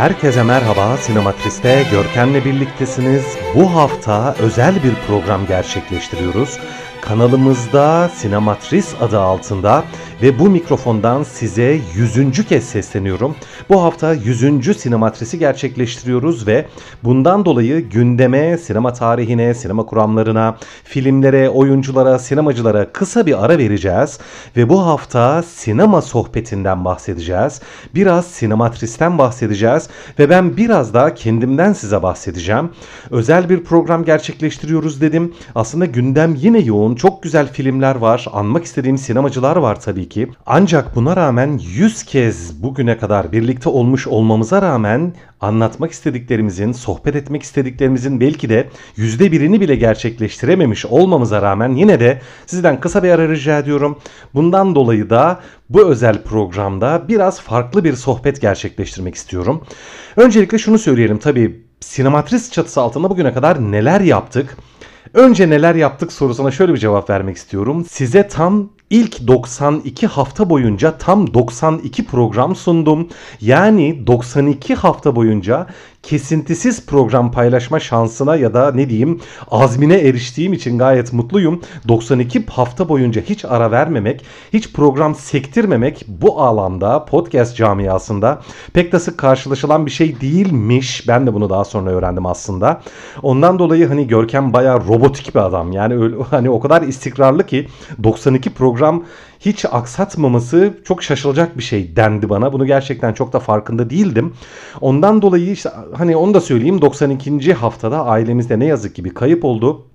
Herkese merhaba. Sinematris'te Görkem'le birliktesiniz. Bu hafta özel bir program gerçekleştiriyoruz. Kanalımızda Sinematris adı altında ve bu mikrofondan size yüzüncü kez sesleniyorum. Bu hafta yüzüncü Sinematris'i gerçekleştiriyoruz ve bundan dolayı gündeme, sinema tarihine, sinema kuramlarına, filmlere, oyunculara, sinemacılara kısa bir ara vereceğiz. Ve bu hafta sinema sohbetinden bahsedeceğiz. Biraz Sinematris'ten bahsedeceğiz ve ben biraz daha kendimden size bahsedeceğim. Özel bir program gerçekleştiriyoruz dedim. Aslında gündem yine yoğun. Çok güzel filmler var. Anmak istediğim sinemacılar var tabii ki. Ancak buna rağmen 100 kez bugüne kadar birlikte olmuş olmamıza rağmen anlatmak istediklerimizin, sohbet etmek istediklerimizin belki de yüzde birini bile gerçekleştirememiş olmamıza rağmen yine de sizden kısa bir ara rica ediyorum. Bundan dolayı da bu özel programda biraz farklı bir sohbet gerçekleştirmek istiyorum. Öncelikle şunu söyleyelim tabii Sinematris çatısı altında bugüne kadar neler yaptık? Önce neler yaptık sorusuna şöyle bir cevap vermek istiyorum. Size tam ilk 92 hafta boyunca tam 92 program sundum. Yani 92 hafta boyunca kesintisiz program paylaşma şansına ya da ne diyeyim azmine eriştiğim için gayet mutluyum. 92 hafta boyunca hiç ara vermemek, hiç program sektirmemek bu alanda podcast camiasında pek de sık karşılaşılan bir şey değilmiş. Ben de bunu daha sonra öğrendim aslında. Ondan dolayı hani Görkem bayağı robotik bir adam. Yani öyle, hani o kadar istikrarlı ki 92 program hiç aksatmaması çok şaşılacak bir şey dendi bana. Bunu gerçekten çok da farkında değildim. Ondan dolayı işte hani onu da söyleyeyim 92. haftada ailemizde ne yazık ki bir kayıp oldu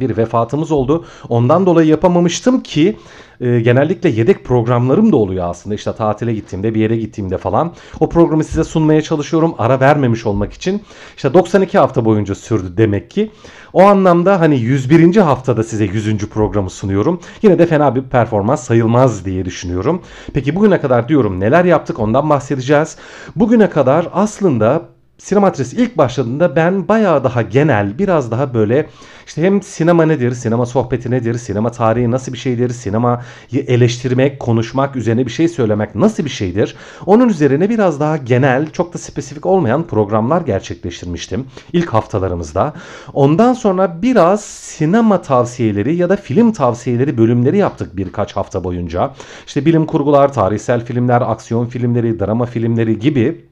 bir vefatımız oldu. Ondan dolayı yapamamıştım ki e, genellikle yedek programlarım da oluyor aslında. İşte tatile gittiğimde bir yere gittiğimde falan. O programı size sunmaya çalışıyorum ara vermemiş olmak için. İşte 92 hafta boyunca sürdü demek ki. O anlamda hani 101. haftada size 100. programı sunuyorum. Yine de fena bir performans sayılmaz diye düşünüyorum. Peki bugüne kadar diyorum neler yaptık ondan bahsedeceğiz. Bugüne kadar aslında Sinematris ilk başladığında ben bayağı daha genel, biraz daha böyle işte hem sinema nedir, sinema sohbeti nedir, sinema tarihi nasıl bir şeydir, sinema eleştirmek, konuşmak, üzerine bir şey söylemek nasıl bir şeydir? Onun üzerine biraz daha genel, çok da spesifik olmayan programlar gerçekleştirmiştim ilk haftalarımızda. Ondan sonra biraz sinema tavsiyeleri ya da film tavsiyeleri bölümleri yaptık birkaç hafta boyunca. İşte bilim kurgular, tarihsel filmler, aksiyon filmleri, drama filmleri gibi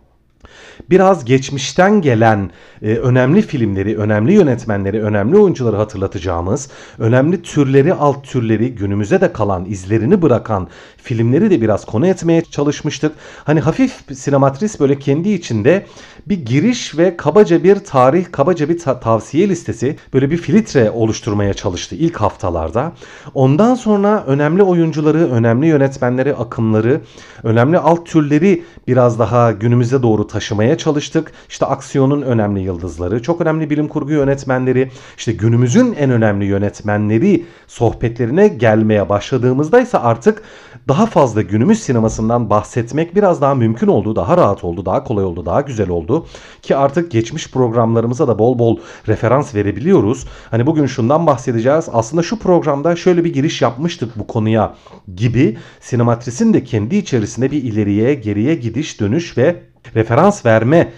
biraz geçmişten gelen e, önemli filmleri, önemli yönetmenleri, önemli oyuncuları hatırlatacağımız, önemli türleri, alt türleri, günümüze de kalan, izlerini bırakan filmleri de biraz konu etmeye çalışmıştık. Hani hafif sinematris böyle kendi içinde bir giriş ve kabaca bir tarih, kabaca bir ta- tavsiye listesi, böyle bir filtre oluşturmaya çalıştı ilk haftalarda. Ondan sonra önemli oyuncuları, önemli yönetmenleri, akımları, önemli alt türleri biraz daha günümüze doğru taşımaya çalıştık. İşte aksiyonun önemli yıldızları, çok önemli bilim kurgu yönetmenleri, işte günümüzün en önemli yönetmenleri sohbetlerine gelmeye başladığımızda ise artık daha fazla günümüz sinemasından bahsetmek biraz daha mümkün oldu, daha rahat oldu, daha kolay oldu, daha güzel oldu. Ki artık geçmiş programlarımıza da bol bol referans verebiliyoruz. Hani bugün şundan bahsedeceğiz. Aslında şu programda şöyle bir giriş yapmıştık bu konuya gibi sinematris'in de kendi içerisinde bir ileriye, geriye gidiş, dönüş ve referans verme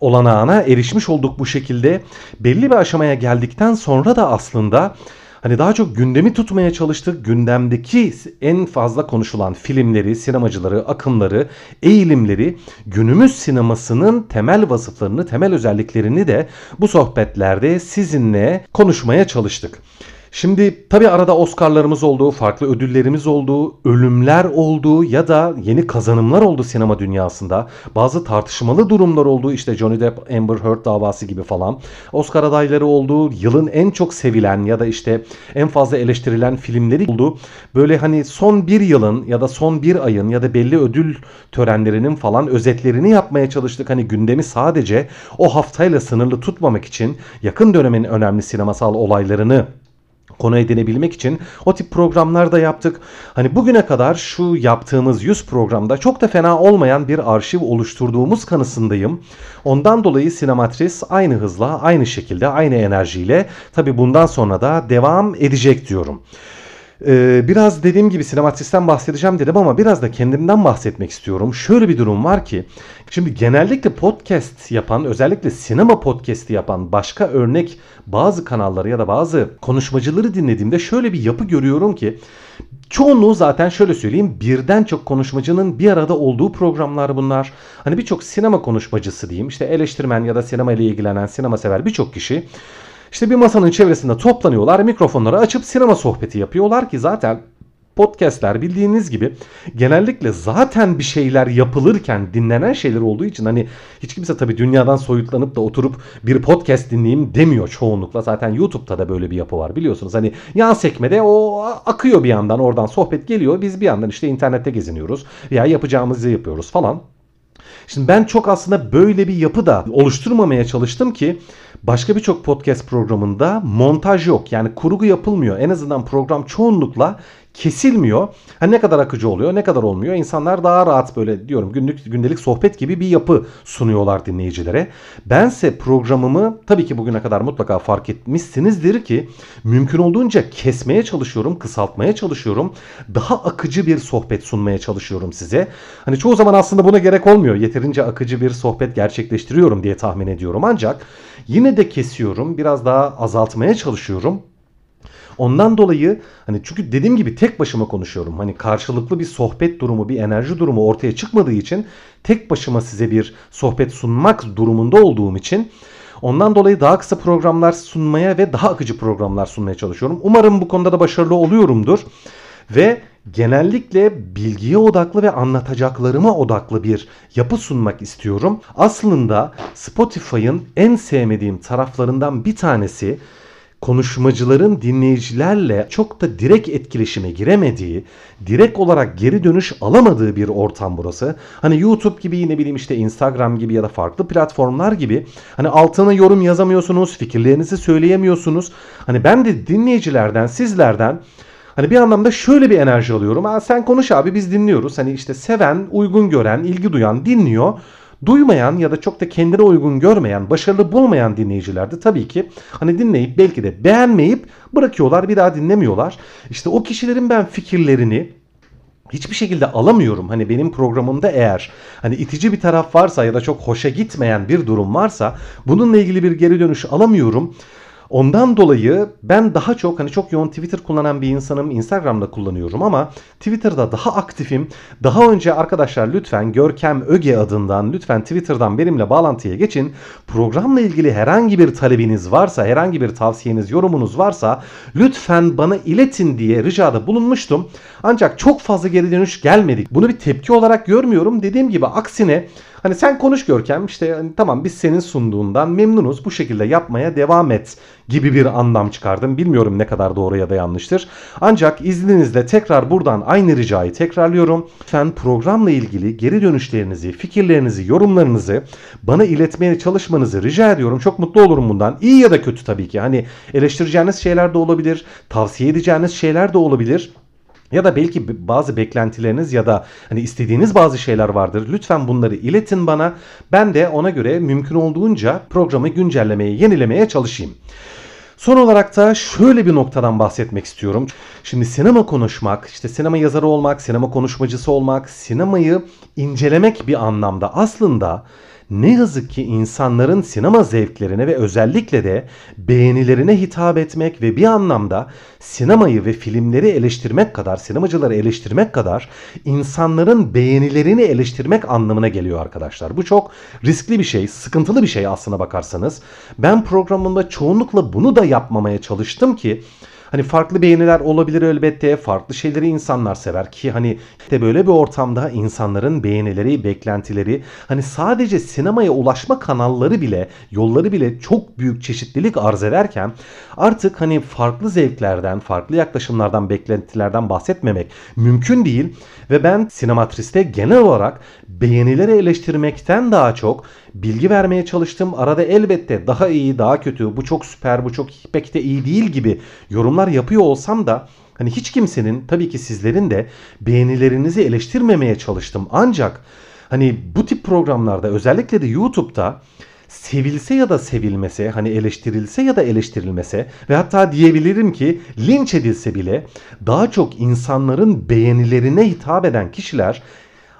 olanağına erişmiş olduk bu şekilde. Belli bir aşamaya geldikten sonra da aslında hani daha çok gündemi tutmaya çalıştık. Gündemdeki en fazla konuşulan filmleri, sinemacıları, akımları, eğilimleri, günümüz sinemasının temel vasıflarını, temel özelliklerini de bu sohbetlerde sizinle konuşmaya çalıştık. Şimdi tabii arada Oscar'larımız oldu, farklı ödüllerimiz oldu, ölümler oldu ya da yeni kazanımlar oldu sinema dünyasında. Bazı tartışmalı durumlar oldu işte Johnny Depp Amber Heard davası gibi falan. Oscar adayları oldu, yılın en çok sevilen ya da işte en fazla eleştirilen filmleri oldu. Böyle hani son bir yılın ya da son bir ayın ya da belli ödül törenlerinin falan özetlerini yapmaya çalıştık. Hani gündemi sadece o haftayla sınırlı tutmamak için yakın dönemin önemli sinemasal olaylarını konu edinebilmek için o tip programlar da yaptık. Hani bugüne kadar şu yaptığımız 100 programda çok da fena olmayan bir arşiv oluşturduğumuz kanısındayım. Ondan dolayı Sinematris aynı hızla, aynı şekilde, aynı enerjiyle tabi bundan sonra da devam edecek diyorum. Ee, biraz dediğim gibi sinematristten bahsedeceğim dedim ama biraz da kendimden bahsetmek istiyorum. Şöyle bir durum var ki şimdi genellikle podcast yapan özellikle sinema podcast'i yapan başka örnek bazı kanalları ya da bazı konuşmacıları dinlediğimde şöyle bir yapı görüyorum ki Çoğunluğu zaten şöyle söyleyeyim birden çok konuşmacının bir arada olduğu programlar bunlar. Hani birçok sinema konuşmacısı diyeyim işte eleştirmen ya da sinema ile ilgilenen sinema sever birçok kişi işte bir masanın çevresinde toplanıyorlar mikrofonları açıp sinema sohbeti yapıyorlar ki zaten podcastler bildiğiniz gibi genellikle zaten bir şeyler yapılırken dinlenen şeyler olduğu için hani hiç kimse tabii dünyadan soyutlanıp da oturup bir podcast dinleyeyim demiyor çoğunlukla. Zaten YouTube'da da böyle bir yapı var biliyorsunuz. Hani yan sekmede o akıyor bir yandan oradan sohbet geliyor. Biz bir yandan işte internette geziniyoruz veya yapacağımızı yapıyoruz falan. Şimdi ben çok aslında böyle bir yapı da oluşturmamaya çalıştım ki başka birçok podcast programında montaj yok. Yani kurgu yapılmıyor. En azından program çoğunlukla kesilmiyor. Hani ne kadar akıcı oluyor, ne kadar olmuyor. İnsanlar daha rahat böyle diyorum günlük gündelik sohbet gibi bir yapı sunuyorlar dinleyicilere. Bense programımı tabii ki bugüne kadar mutlaka fark etmişsinizdir ki mümkün olduğunca kesmeye çalışıyorum, kısaltmaya çalışıyorum. Daha akıcı bir sohbet sunmaya çalışıyorum size. Hani çoğu zaman aslında buna gerek olmuyor. Yeterince akıcı bir sohbet gerçekleştiriyorum diye tahmin ediyorum. Ancak yine de kesiyorum, biraz daha azaltmaya çalışıyorum. Ondan dolayı hani çünkü dediğim gibi tek başıma konuşuyorum. Hani karşılıklı bir sohbet durumu, bir enerji durumu ortaya çıkmadığı için tek başıma size bir sohbet sunmak durumunda olduğum için Ondan dolayı daha kısa programlar sunmaya ve daha akıcı programlar sunmaya çalışıyorum. Umarım bu konuda da başarılı oluyorumdur. Ve genellikle bilgiye odaklı ve anlatacaklarıma odaklı bir yapı sunmak istiyorum. Aslında Spotify'ın en sevmediğim taraflarından bir tanesi konuşmacıların dinleyicilerle çok da direkt etkileşime giremediği, direkt olarak geri dönüş alamadığı bir ortam burası. Hani YouTube gibi ne bileyim işte Instagram gibi ya da farklı platformlar gibi hani altına yorum yazamıyorsunuz, fikirlerinizi söyleyemiyorsunuz. Hani ben de dinleyicilerden, sizlerden Hani bir anlamda şöyle bir enerji alıyorum. Ha, sen konuş abi biz dinliyoruz. Hani işte seven, uygun gören, ilgi duyan dinliyor. Duymayan ya da çok da kendine uygun görmeyen, başarılı bulmayan dinleyiciler de tabii ki hani dinleyip belki de beğenmeyip bırakıyorlar bir daha dinlemiyorlar. İşte o kişilerin ben fikirlerini hiçbir şekilde alamıyorum. Hani benim programımda eğer hani itici bir taraf varsa ya da çok hoşa gitmeyen bir durum varsa bununla ilgili bir geri dönüş alamıyorum. Ondan dolayı ben daha çok hani çok yoğun Twitter kullanan bir insanım. Instagram'da kullanıyorum ama Twitter'da daha aktifim. Daha önce arkadaşlar lütfen Görkem Öge adından lütfen Twitter'dan benimle bağlantıya geçin. Programla ilgili herhangi bir talebiniz varsa, herhangi bir tavsiyeniz, yorumunuz varsa lütfen bana iletin diye ricada bulunmuştum. Ancak çok fazla geri dönüş gelmedik. Bunu bir tepki olarak görmüyorum. Dediğim gibi aksine Hani sen konuş Görkem işte hani tamam biz senin sunduğundan memnunuz bu şekilde yapmaya devam et gibi bir anlam çıkardım. Bilmiyorum ne kadar doğru ya da yanlıştır. Ancak izninizle tekrar buradan aynı ricayı tekrarlıyorum. Lütfen programla ilgili geri dönüşlerinizi, fikirlerinizi, yorumlarınızı bana iletmeye çalışmanızı rica ediyorum. Çok mutlu olurum bundan. İyi ya da kötü tabii ki. Hani eleştireceğiniz şeyler de olabilir, tavsiye edeceğiniz şeyler de olabilir. Ya da belki bazı beklentileriniz ya da hani istediğiniz bazı şeyler vardır. Lütfen bunları iletin bana. Ben de ona göre mümkün olduğunca programı güncellemeye, yenilemeye çalışayım. Son olarak da şöyle bir noktadan bahsetmek istiyorum. Şimdi sinema konuşmak, işte sinema yazarı olmak, sinema konuşmacısı olmak, sinemayı incelemek bir anlamda aslında ne yazık ki insanların sinema zevklerine ve özellikle de beğenilerine hitap etmek ve bir anlamda sinemayı ve filmleri eleştirmek kadar, sinemacıları eleştirmek kadar insanların beğenilerini eleştirmek anlamına geliyor arkadaşlar. Bu çok riskli bir şey, sıkıntılı bir şey aslına bakarsanız. Ben programımda çoğunlukla bunu da yapmamaya çalıştım ki Hani farklı beğeniler olabilir elbette. Farklı şeyleri insanlar sever ki hani de böyle bir ortamda insanların beğenileri, beklentileri hani sadece sinemaya ulaşma kanalları bile, yolları bile çok büyük çeşitlilik arz ederken artık hani farklı zevklerden, farklı yaklaşımlardan, beklentilerden bahsetmemek mümkün değil ve ben sinematriste genel olarak beğenileri eleştirmekten daha çok bilgi vermeye çalıştım. Arada elbette daha iyi, daha kötü, bu çok süper, bu çok pek de iyi değil gibi yorumlar yapıyor olsam da hani hiç kimsenin tabii ki sizlerin de beğenilerinizi eleştirmemeye çalıştım. Ancak hani bu tip programlarda özellikle de YouTube'da sevilse ya da sevilmese, hani eleştirilse ya da eleştirilmese ve hatta diyebilirim ki linç edilse bile daha çok insanların beğenilerine hitap eden kişiler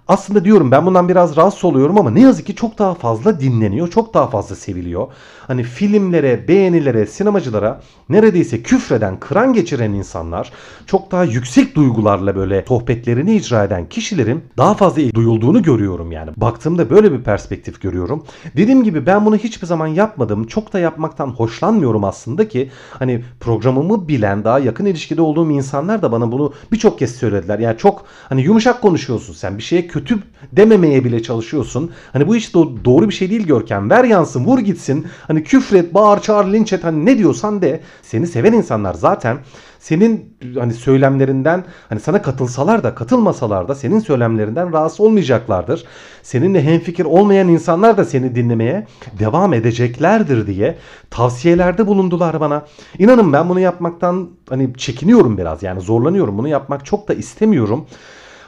aslında diyorum ben bundan biraz rahatsız oluyorum ama ne yazık ki çok daha fazla dinleniyor, çok daha fazla seviliyor. Hani filmlere, beğenilere, sinemacılara neredeyse küfreden, kıran geçiren insanlar, çok daha yüksek duygularla böyle sohbetlerini icra eden kişilerin daha fazla duyulduğunu görüyorum yani. Baktığımda böyle bir perspektif görüyorum. Dediğim gibi ben bunu hiçbir zaman yapmadım. Çok da yapmaktan hoşlanmıyorum aslında ki hani programımı bilen, daha yakın ilişkide olduğum insanlar da bana bunu birçok kez söylediler. Yani çok hani yumuşak konuşuyorsun sen. Bir şeye kötü dememeye bile çalışıyorsun. Hani bu hiç do- doğru bir şey değil Görkem. Ver yansın, vur gitsin. Hani küfret, bağır, çağır, linç et. Hani ne diyorsan de. Seni seven insanlar zaten senin hani söylemlerinden hani sana katılsalar da katılmasalar da senin söylemlerinden rahatsız olmayacaklardır. Seninle hemfikir olmayan insanlar da seni dinlemeye devam edeceklerdir diye tavsiyelerde bulundular bana. İnanın ben bunu yapmaktan hani çekiniyorum biraz yani zorlanıyorum. Bunu yapmak çok da istemiyorum.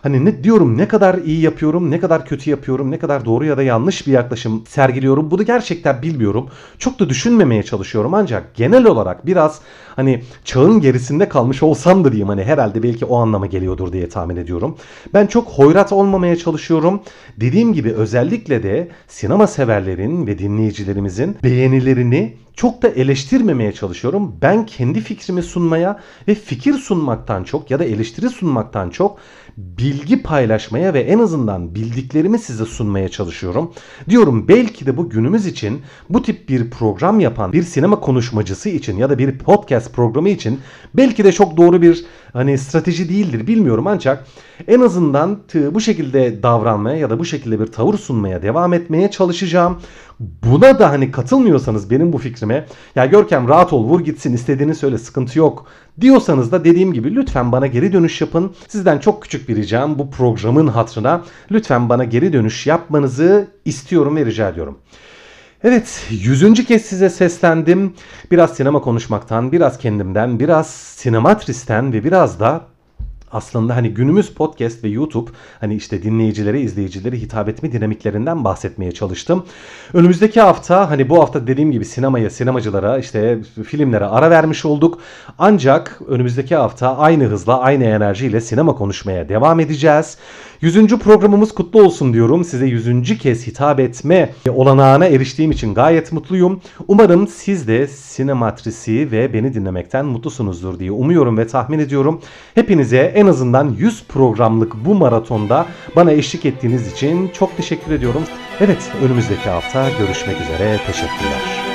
Hani ne diyorum ne kadar iyi yapıyorum, ne kadar kötü yapıyorum, ne kadar doğru ya da yanlış bir yaklaşım sergiliyorum. Bunu gerçekten bilmiyorum. Çok da düşünmemeye çalışıyorum ancak genel olarak biraz hani çağın gerisinde kalmış olsam da diyeyim hani herhalde belki o anlama geliyordur diye tahmin ediyorum. Ben çok hoyrat olmamaya çalışıyorum. Dediğim gibi özellikle de sinema severlerin ve dinleyicilerimizin beğenilerini çok da eleştirmemeye çalışıyorum. Ben kendi fikrimi sunmaya ve fikir sunmaktan çok ya da eleştiri sunmaktan çok bilgi paylaşmaya ve en azından bildiklerimi size sunmaya çalışıyorum. Diyorum belki de bu günümüz için bu tip bir program yapan bir sinema konuşmacısı için ya da bir podcast programı için belki de çok doğru bir hani strateji değildir bilmiyorum ancak en azından bu şekilde davranmaya ya da bu şekilde bir tavır sunmaya devam etmeye çalışacağım. Buna da hani katılmıyorsanız benim bu fikrime ya Görkem rahat ol vur gitsin istediğini söyle sıkıntı yok diyorsanız da dediğim gibi lütfen bana geri dönüş yapın. Sizden çok küçük bir ricam bu programın hatırına lütfen bana geri dönüş yapmanızı istiyorum ve rica ediyorum. Evet, yüzüncü kez size seslendim. Biraz sinema konuşmaktan, biraz kendimden, biraz sinematris'ten ve biraz da aslında hani günümüz podcast ve YouTube hani işte dinleyicilere, izleyicilere hitap etme dinamiklerinden bahsetmeye çalıştım. Önümüzdeki hafta hani bu hafta dediğim gibi sinemaya, sinemacılara, işte filmlere ara vermiş olduk. Ancak önümüzdeki hafta aynı hızla, aynı enerjiyle sinema konuşmaya devam edeceğiz. 100. programımız kutlu olsun diyorum. Size 100. kez hitap etme olanağına eriştiğim için gayet mutluyum. Umarım siz de sinematrisi ve beni dinlemekten mutlusunuzdur diye umuyorum ve tahmin ediyorum. Hepinize en azından 100 programlık bu maratonda bana eşlik ettiğiniz için çok teşekkür ediyorum. Evet önümüzdeki hafta görüşmek üzere. Teşekkürler.